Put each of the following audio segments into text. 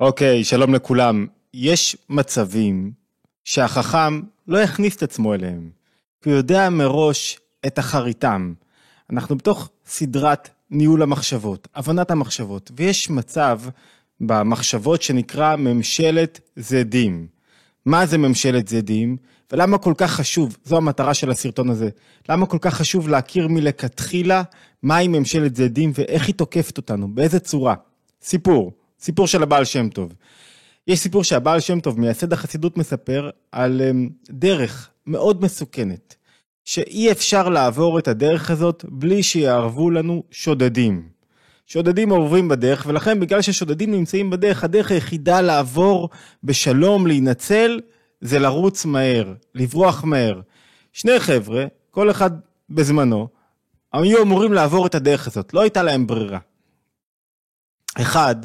אוקיי, שלום לכולם. יש מצבים שהחכם לא יכניס את עצמו אליהם, כי הוא יודע מראש את אחריתם. אנחנו בתוך סדרת ניהול המחשבות, הבנת המחשבות, ויש מצב במחשבות שנקרא ממשלת זדים. מה זה ממשלת זדים, ולמה כל כך חשוב, זו המטרה של הסרטון הזה, למה כל כך חשוב להכיר מלכתחילה מהי ממשלת זדים ואיך היא תוקפת אותנו, באיזה צורה. סיפור. סיפור של הבעל שם טוב. יש סיפור שהבעל שם טוב, מייסד החסידות, מספר על אמ, דרך מאוד מסוכנת, שאי אפשר לעבור את הדרך הזאת בלי שיערבו לנו שודדים. שודדים עוברים בדרך, ולכן בגלל ששודדים נמצאים בדרך, הדרך היחידה לעבור בשלום, להינצל, זה לרוץ מהר, לברוח מהר. שני חבר'ה, כל אחד בזמנו, היו אמורים לעבור את הדרך הזאת, לא הייתה להם ברירה. אחד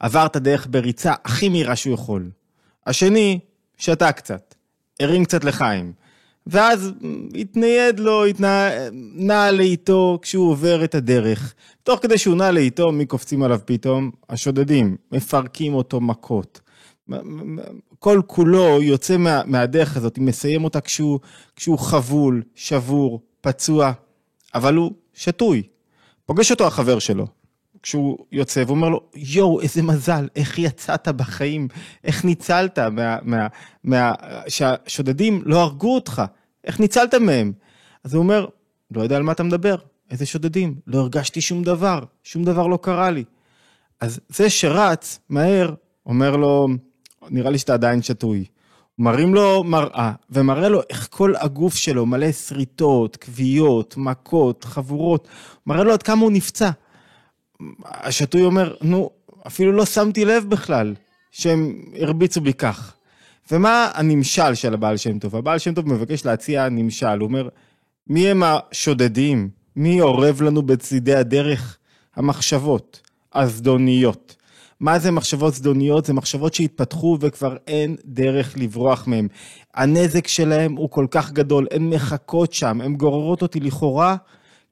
עבר את הדרך בריצה הכי מהירה שהוא יכול. השני שתה קצת, הרים קצת לחיים. ואז התנייד לו, התנע... נע לאיתו כשהוא עובר את הדרך. תוך כדי שהוא נע לאיתו, מי קופצים עליו פתאום? השודדים, מפרקים אותו מכות. כל כולו יוצא מה, מהדרך הזאת, מסיים אותה כשהוא, כשהוא חבול, שבור, פצוע, אבל הוא שתוי. פוגש אותו החבר שלו, כשהוא יוצא ואומר לו, יואו, איזה מזל, איך יצאת בחיים, איך ניצלת מה... מה, מה שהשודדים לא הרגו אותך, איך ניצלת מהם? אז הוא אומר, לא יודע על מה אתה מדבר, איזה שודדים, לא הרגשתי שום דבר, שום דבר לא קרה לי. אז זה שרץ מהר, אומר לו, נראה לי שאתה עדיין שתוי. מראים לו מראה, ומראה לו איך כל הגוף שלו מלא שריטות, כוויות, מכות, חבורות, מראה לו עד כמה הוא נפצע. השתוי אומר, נו, אפילו לא שמתי לב בכלל שהם הרביצו בי כך. ומה הנמשל של הבעל שם טוב? הבעל שם טוב מבקש להציע נמשל, הוא אומר, מי הם השודדים? מי אורב לנו בצידי הדרך? המחשבות הזדוניות. מה זה מחשבות זדוניות? זה מחשבות שהתפתחו וכבר אין דרך לברוח מהן. הנזק שלהם הוא כל כך גדול, הן מחכות שם, הן גוררות אותי לכאורה,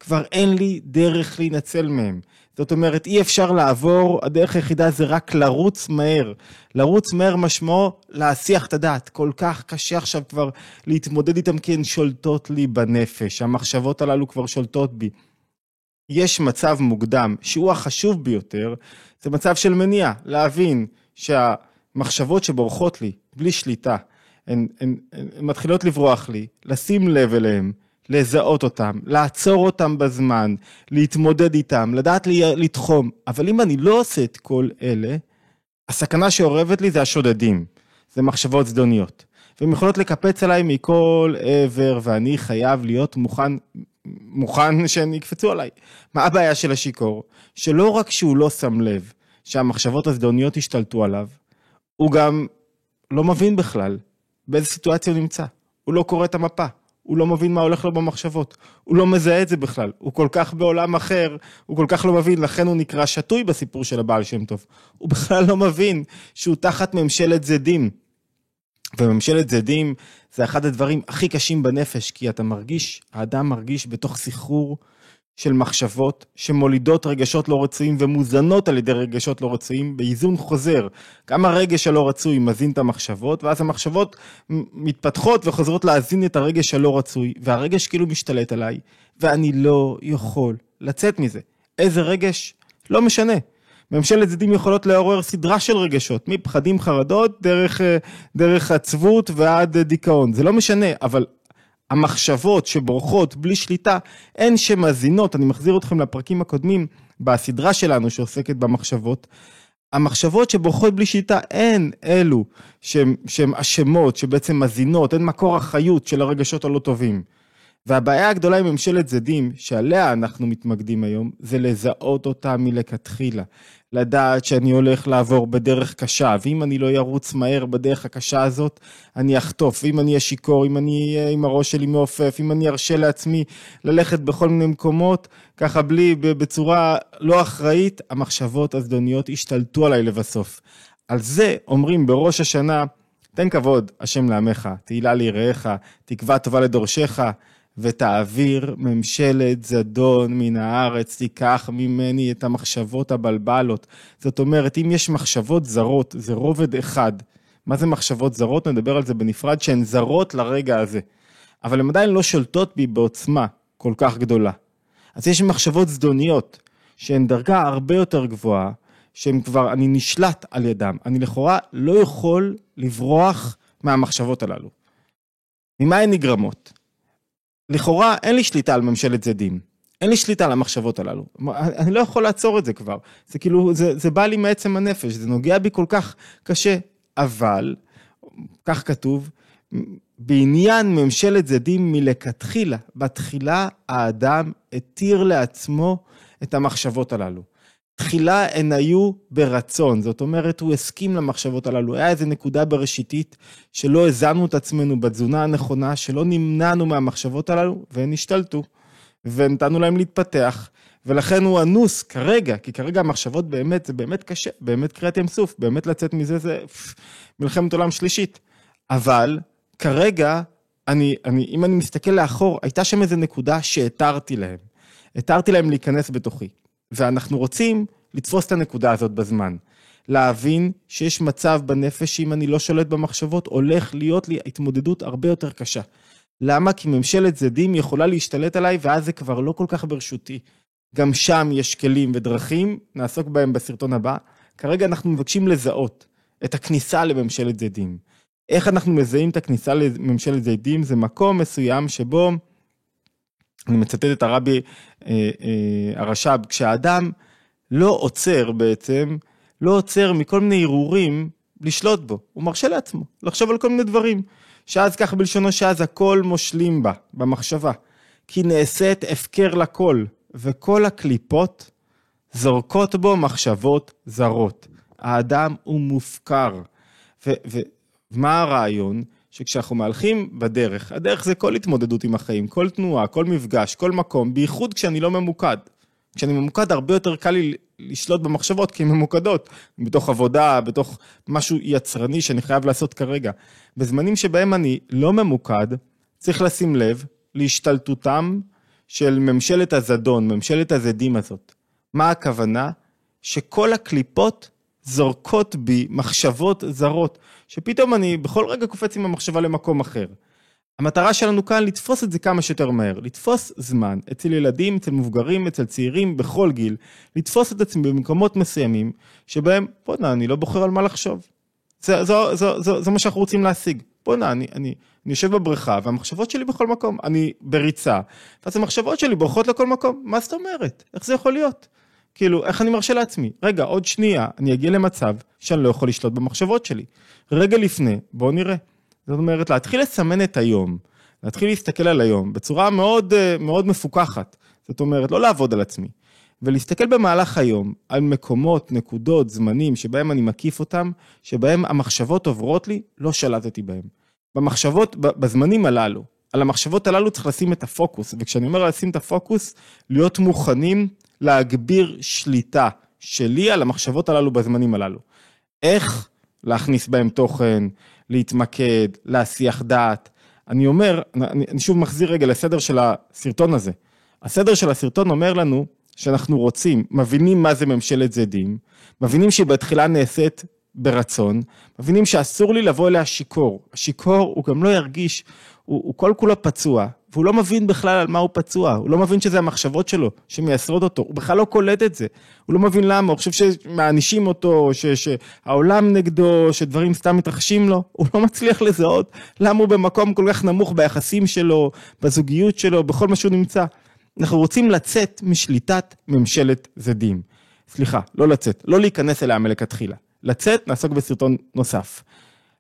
כבר אין לי דרך להינצל מהן. זאת אומרת, אי אפשר לעבור, הדרך היחידה זה רק לרוץ מהר. לרוץ מהר משמעו להסיח את הדעת. כל כך קשה עכשיו כבר להתמודד איתן כי הן שולטות לי בנפש. המחשבות הללו כבר שולטות בי. יש מצב מוקדם, שהוא החשוב ביותר, זה מצב של מניעה, להבין שהמחשבות שבורחות לי, בלי שליטה, הן, הן, הן, הן מתחילות לברוח לי, לשים לב אליהן, לזהות אותם, לעצור אותם בזמן, להתמודד איתם, לדעת לתחום. אבל אם אני לא עושה את כל אלה, הסכנה שאורבת לי זה השודדים, זה מחשבות זדוניות. והן יכולות לקפץ עליי מכל עבר, ואני חייב להיות מוכן, מוכן שהן יקפצו עליי. מה הבעיה של השיכור? שלא רק שהוא לא שם לב שהמחשבות הזדוניות השתלטו עליו, הוא גם לא מבין בכלל באיזה סיטואציה הוא נמצא. הוא לא קורא את המפה. הוא לא מבין מה הולך לו במחשבות. הוא לא מזהה את זה בכלל. הוא כל כך בעולם אחר, הוא כל כך לא מבין, לכן הוא נקרא שתוי בסיפור של הבעל שם טוב. הוא בכלל לא מבין שהוא תחת ממשלת זדים. וממשלת זדים זה אחד הדברים הכי קשים בנפש, כי אתה מרגיש, האדם מרגיש בתוך סחרור של מחשבות שמולידות רגשות לא רצויים ומוזנות על ידי רגשות לא רצויים באיזון חוזר. גם הרגש הלא רצוי מזין את המחשבות, ואז המחשבות מתפתחות וחוזרות להזין את הרגש הלא רצוי, והרגש כאילו משתלט עליי, ואני לא יכול לצאת מזה. איזה רגש? לא משנה. ממשלת זדים יכולות לעורר סדרה של רגשות, מפחדים חרדות, דרך, אה, דרך עצבות ועד דיכאון. זה לא משנה, אבל המחשבות שבורחות בלי שליטה, הן שמזינות, אני מחזיר אתכם לפרקים הקודמים בסדרה שלנו שעוסקת במחשבות, המחשבות שבורחות בלי שליטה הן אלו שהן אשמות, שבעצם מזינות, הן מקור החיות של הרגשות הלא טובים. והבעיה הגדולה עם ממשלת זדים, שעליה אנחנו מתמקדים היום, זה לזהות אותה מלכתחילה. לדעת שאני הולך לעבור בדרך קשה, ואם אני לא ארוץ מהר בדרך הקשה הזאת, אני אחטוף, ואם אני אהיה שיכור, אם אני אהיה עם הראש שלי מעופף, אם אני ארשה לעצמי ללכת בכל מיני מקומות, ככה בלי, בצורה לא אחראית, המחשבות הזדוניות ישתלטו עליי לבסוף. על זה אומרים בראש השנה, תן כבוד, השם לעמך, תהילה ליראיך, תקווה טובה לדורשך, ותעביר ממשלת זדון מן הארץ, תיקח ממני את המחשבות הבלבלות. זאת אומרת, אם יש מחשבות זרות, זה רובד אחד. מה זה מחשבות זרות? נדבר על זה בנפרד, שהן זרות לרגע הזה. אבל הן עדיין לא שולטות בי בעוצמה כל כך גדולה. אז יש מחשבות זדוניות, שהן דרגה הרבה יותר גבוהה, שהן כבר, אני נשלט על ידם. אני לכאורה לא יכול לברוח מהמחשבות הללו. ממה הן נגרמות? לכאורה אין לי שליטה על ממשלת זדים. אין לי שליטה על המחשבות הללו. אני לא יכול לעצור את זה כבר. זה כאילו, זה, זה בא לי מעצם הנפש, זה נוגע בי כל כך קשה. אבל, כך כתוב, בעניין ממשלת זדים מלכתחילה, בתחילה האדם התיר לעצמו את המחשבות הללו. תחילה הן היו ברצון, זאת אומרת, הוא הסכים למחשבות הללו. היה איזו נקודה בראשיתית שלא הזנו את עצמנו בתזונה הנכונה, שלא נמנענו מהמחשבות הללו, והן השתלטו, ונתנו להם להתפתח, ולכן הוא אנוס כרגע, כי כרגע המחשבות באמת, זה באמת קשה, באמת קריאת ים סוף, באמת לצאת מזה זה פף, מלחמת עולם שלישית. אבל כרגע, אני, אני, אם אני מסתכל לאחור, הייתה שם איזו נקודה שהתרתי להם. התרתי להם להיכנס בתוכי. ואנחנו רוצים לתפוס את הנקודה הזאת בזמן. להבין שיש מצב בנפש שאם אני לא שולט במחשבות, הולך להיות לי התמודדות הרבה יותר קשה. למה? כי ממשלת זדים יכולה להשתלט עליי, ואז זה כבר לא כל כך ברשותי. גם שם יש כלים ודרכים, נעסוק בהם בסרטון הבא. כרגע אנחנו מבקשים לזהות את הכניסה לממשלת זדים. איך אנחנו מזהים את הכניסה לממשלת זדים? זה מקום מסוים שבו אני מצטט את הרבי אה, אה, הרש"ב, כשהאדם לא עוצר בעצם, לא עוצר מכל מיני הרהורים לשלוט בו, הוא מרשה לעצמו לחשוב על כל מיני דברים, שאז כך בלשונו שאז הכל מושלים בה, במחשבה, כי נעשית הפקר לכל, וכל הקליפות זורקות בו מחשבות זרות. האדם הוא מופקר. ומה הרעיון? שכשאנחנו מהלכים בדרך, הדרך זה כל התמודדות עם החיים, כל תנועה, כל מפגש, כל מקום, בייחוד כשאני לא ממוקד. כשאני ממוקד הרבה יותר קל לי לשלוט במחשבות כי הן ממוקדות, בתוך עבודה, בתוך משהו יצרני שאני חייב לעשות כרגע. בזמנים שבהם אני לא ממוקד, צריך לשים לב להשתלטותם של ממשלת הזדון, ממשלת הזדים הזאת. מה הכוונה? שכל הקליפות זורקות בי מחשבות זרות, שפתאום אני בכל רגע קופץ עם המחשבה למקום אחר. המטרה שלנו כאן לתפוס את זה כמה שיותר מהר, לתפוס זמן אצל ילדים, אצל מבוגרים, אצל צעירים, בכל גיל, לתפוס את עצמי במקומות מסוימים שבהם, בוא'נה, אני לא בוחר על מה לחשוב. זה, זה, זה, זה, זה מה שאנחנו רוצים להשיג. בוא'נה, אני, אני, אני יושב בבריכה והמחשבות שלי בכל מקום, אני בריצה, ואז המחשבות שלי בורחות לכל מקום, מה זאת אומרת? איך זה יכול להיות? כאילו, איך אני מרשה לעצמי? רגע, עוד שנייה, אני אגיע למצב שאני לא יכול לשלוט במחשבות שלי. רגע לפני, בואו נראה. זאת אומרת, להתחיל לסמן את היום, להתחיל להסתכל על היום בצורה מאוד, אה, מאוד מפוקחת. זאת אומרת, לא לעבוד על עצמי. ולהסתכל במהלך היום על מקומות, נקודות, זמנים שבהם אני מקיף אותם, שבהם המחשבות עוברות לי, לא שלטתי בהם. במחשבות, בזמנים הללו, על המחשבות הללו צריך לשים את הפוקוס, וכשאני אומר לשים את הפוקוס, להיות מוכנים להגביר שליטה שלי על המחשבות הללו בזמנים הללו. איך להכניס בהם תוכן, להתמקד, להסיח דעת. אני אומר, אני, אני שוב מחזיר רגע לסדר של הסרטון הזה. הסדר של הסרטון אומר לנו שאנחנו רוצים, מבינים מה זה ממשלת זדים, מבינים שהיא בתחילה נעשית ברצון, מבינים שאסור לי לבוא אליה שיכור. השיכור הוא גם לא ירגיש, הוא, הוא כל כולו פצוע, והוא לא מבין בכלל על מה הוא פצוע, הוא לא מבין שזה המחשבות שלו שמייסרות אותו, הוא בכלל לא קולט את זה, הוא לא מבין למה, הוא חושב שמענישים אותו, ש, שהעולם נגדו, שדברים סתם מתרחשים לו, הוא לא מצליח לזהות למה הוא במקום כל כך נמוך ביחסים שלו, בזוגיות שלו, בכל מה שהוא נמצא. אנחנו רוצים לצאת משליטת ממשלת זדים. סליחה, לא לצאת, לא להיכנס אליה מלכתחילה. לצאת, נעסוק בסרטון נוסף.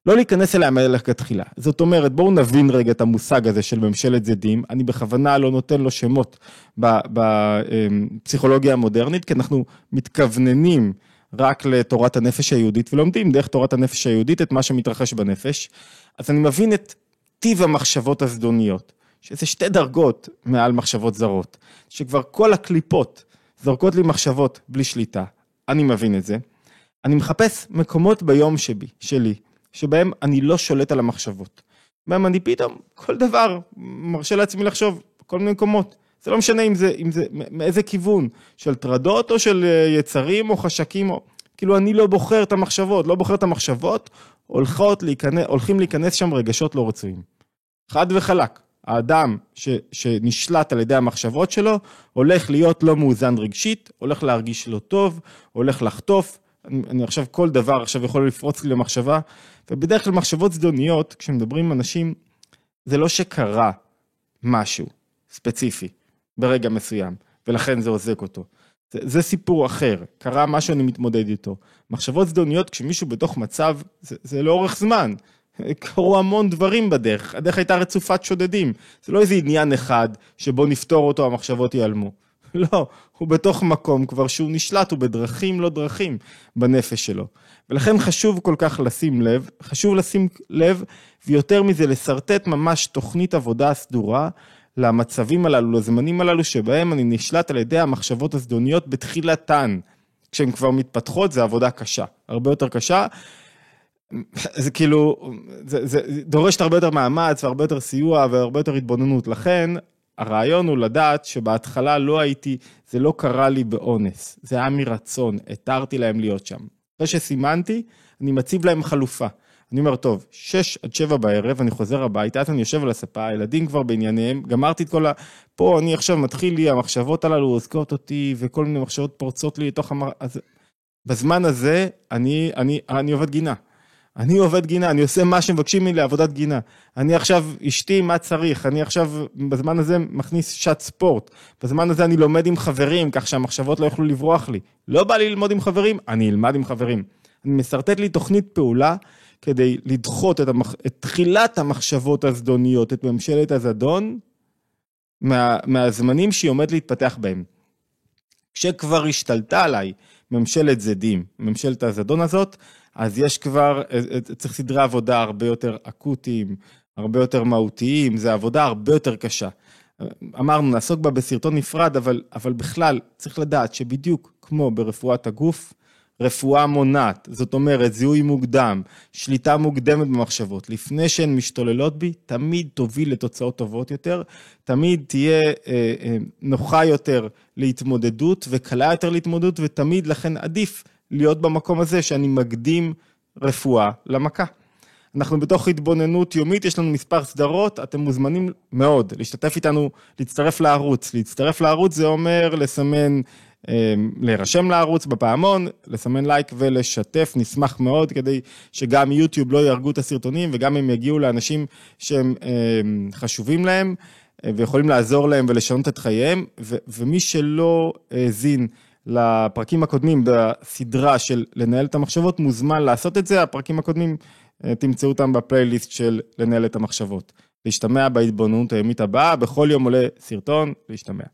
לא להיכנס אליה מלכתחילה. זאת אומרת, בואו נבין רגע את המושג הזה של ממשלת זדים. אני בכוונה לא נותן לו שמות בפסיכולוגיה המודרנית, כי אנחנו מתכווננים רק לתורת הנפש היהודית, ולומדים דרך תורת הנפש היהודית את מה שמתרחש בנפש. אז אני מבין את טיב המחשבות הזדוניות, שזה שתי דרגות מעל מחשבות זרות, שכבר כל הקליפות זורקות לי מחשבות בלי שליטה. אני מבין את זה. אני מחפש מקומות ביום שבי, שלי, שבהם אני לא שולט על המחשבות. בהם אני פתאום, כל דבר, מרשה לעצמי לחשוב, כל מיני מקומות. זה לא משנה אם זה, אם זה, מאיזה כיוון, של טרדות או של אה, יצרים או חשקים, או... כאילו אני לא בוחר את המחשבות, לא בוחר את המחשבות, הולכות להיכנס, הולכים להיכנס שם רגשות לא רצויים. חד וחלק. האדם ש, שנשלט על ידי המחשבות שלו, הולך להיות לא מאוזן רגשית, הולך להרגיש לא טוב, הולך לחטוף. אני, עכשיו, כל דבר עכשיו יכול לפרוץ לי למחשבה, ובדרך כלל מחשבות זדוניות, כשמדברים עם אנשים, זה לא שקרה משהו ספציפי ברגע מסוים, ולכן זה עוזק אותו. זה, זה סיפור אחר, קרה משהו, אני מתמודד איתו. מחשבות זדוניות, כשמישהו בתוך מצב, זה, זה לאורך זמן. קרו המון דברים בדרך, הדרך הייתה רצופת שודדים. זה לא איזה עניין אחד שבו נפתור אותו, המחשבות ייעלמו. לא, הוא בתוך מקום כבר שהוא נשלט, הוא בדרכים לא דרכים בנפש שלו. ולכן חשוב כל כך לשים לב, חשוב לשים לב, ויותר מזה, לשרטט ממש תוכנית עבודה סדורה למצבים הללו, לזמנים הללו, שבהם אני נשלט על ידי המחשבות הזדוניות בתחילתן. כשהן כבר מתפתחות, זה עבודה קשה, הרבה יותר קשה. זה כאילו, זה, זה דורש הרבה יותר מאמץ והרבה יותר סיוע והרבה יותר התבוננות. לכן, הרעיון הוא לדעת שבהתחלה לא הייתי, זה לא קרה לי באונס, זה היה מרצון, התרתי להם להיות שם. אחרי שסימנתי, אני מציב להם חלופה. אני אומר, טוב, שש עד שבע בערב, אני חוזר הביתה, אז אני יושב על הספה, הילדים כבר בענייניהם, גמרתי את כל ה... פה אני עכשיו מתחיל לי, המחשבות הללו עוזקות אותי, וכל מיני מחשבות פורצות לי לתוך המ... אז בזמן הזה, אני, אני, אני עובד גינה. אני עובד גינה, אני עושה מה שמבקשים ממני לעבודת גינה. אני עכשיו, אשתי, מה צריך? אני עכשיו, בזמן הזה מכניס שעת ספורט. בזמן הזה אני לומד עם חברים, כך שהמחשבות לא יוכלו לברוח לי. לא בא לי ללמוד עם חברים, אני אלמד עם חברים. אני משרטט לי תוכנית פעולה כדי לדחות את, המח... את תחילת המחשבות הזדוניות, את ממשלת הזדון, מה... מהזמנים שהיא עומדת להתפתח בהם. כשכבר השתלטה עליי ממשלת זדים, ממשלת הזדון הזאת, אז יש כבר, אה, אה, צריך סדרי עבודה הרבה יותר אקוטיים, הרבה יותר מהותיים, זו עבודה הרבה יותר קשה. אמרנו, נעסוק בה בסרטון נפרד, אבל, אבל בכלל, צריך לדעת שבדיוק כמו ברפואת הגוף, רפואה מונעת, זאת אומרת, זיהוי מוקדם, שליטה מוקדמת במחשבות, לפני שהן משתוללות בי, תמיד תוביל לתוצאות טובות יותר, תמיד תהיה אה, אה, נוחה יותר להתמודדות וקלה יותר להתמודדות, ותמיד לכן עדיף להיות במקום הזה שאני מקדים רפואה למכה. אנחנו בתוך התבוננות יומית, יש לנו מספר סדרות, אתם מוזמנים מאוד להשתתף איתנו, להצטרף לערוץ. להצטרף לערוץ זה אומר לסמן, אה, להירשם לערוץ בפעמון, לסמן לייק ולשתף, נשמח מאוד כדי שגם יוטיוב לא יהרגו את הסרטונים וגם הם יגיעו לאנשים שהם אה, חשובים להם אה, ויכולים לעזור להם ולשנות את חייהם, ומי שלא האזין, לפרקים הקודמים בסדרה של לנהל את המחשבות, מוזמן לעשות את זה, הפרקים הקודמים אה, תמצאו אותם בפלייליסט של לנהל את המחשבות. להשתמע בהתבוננות היומית הבאה, בכל יום עולה סרטון, להשתמע.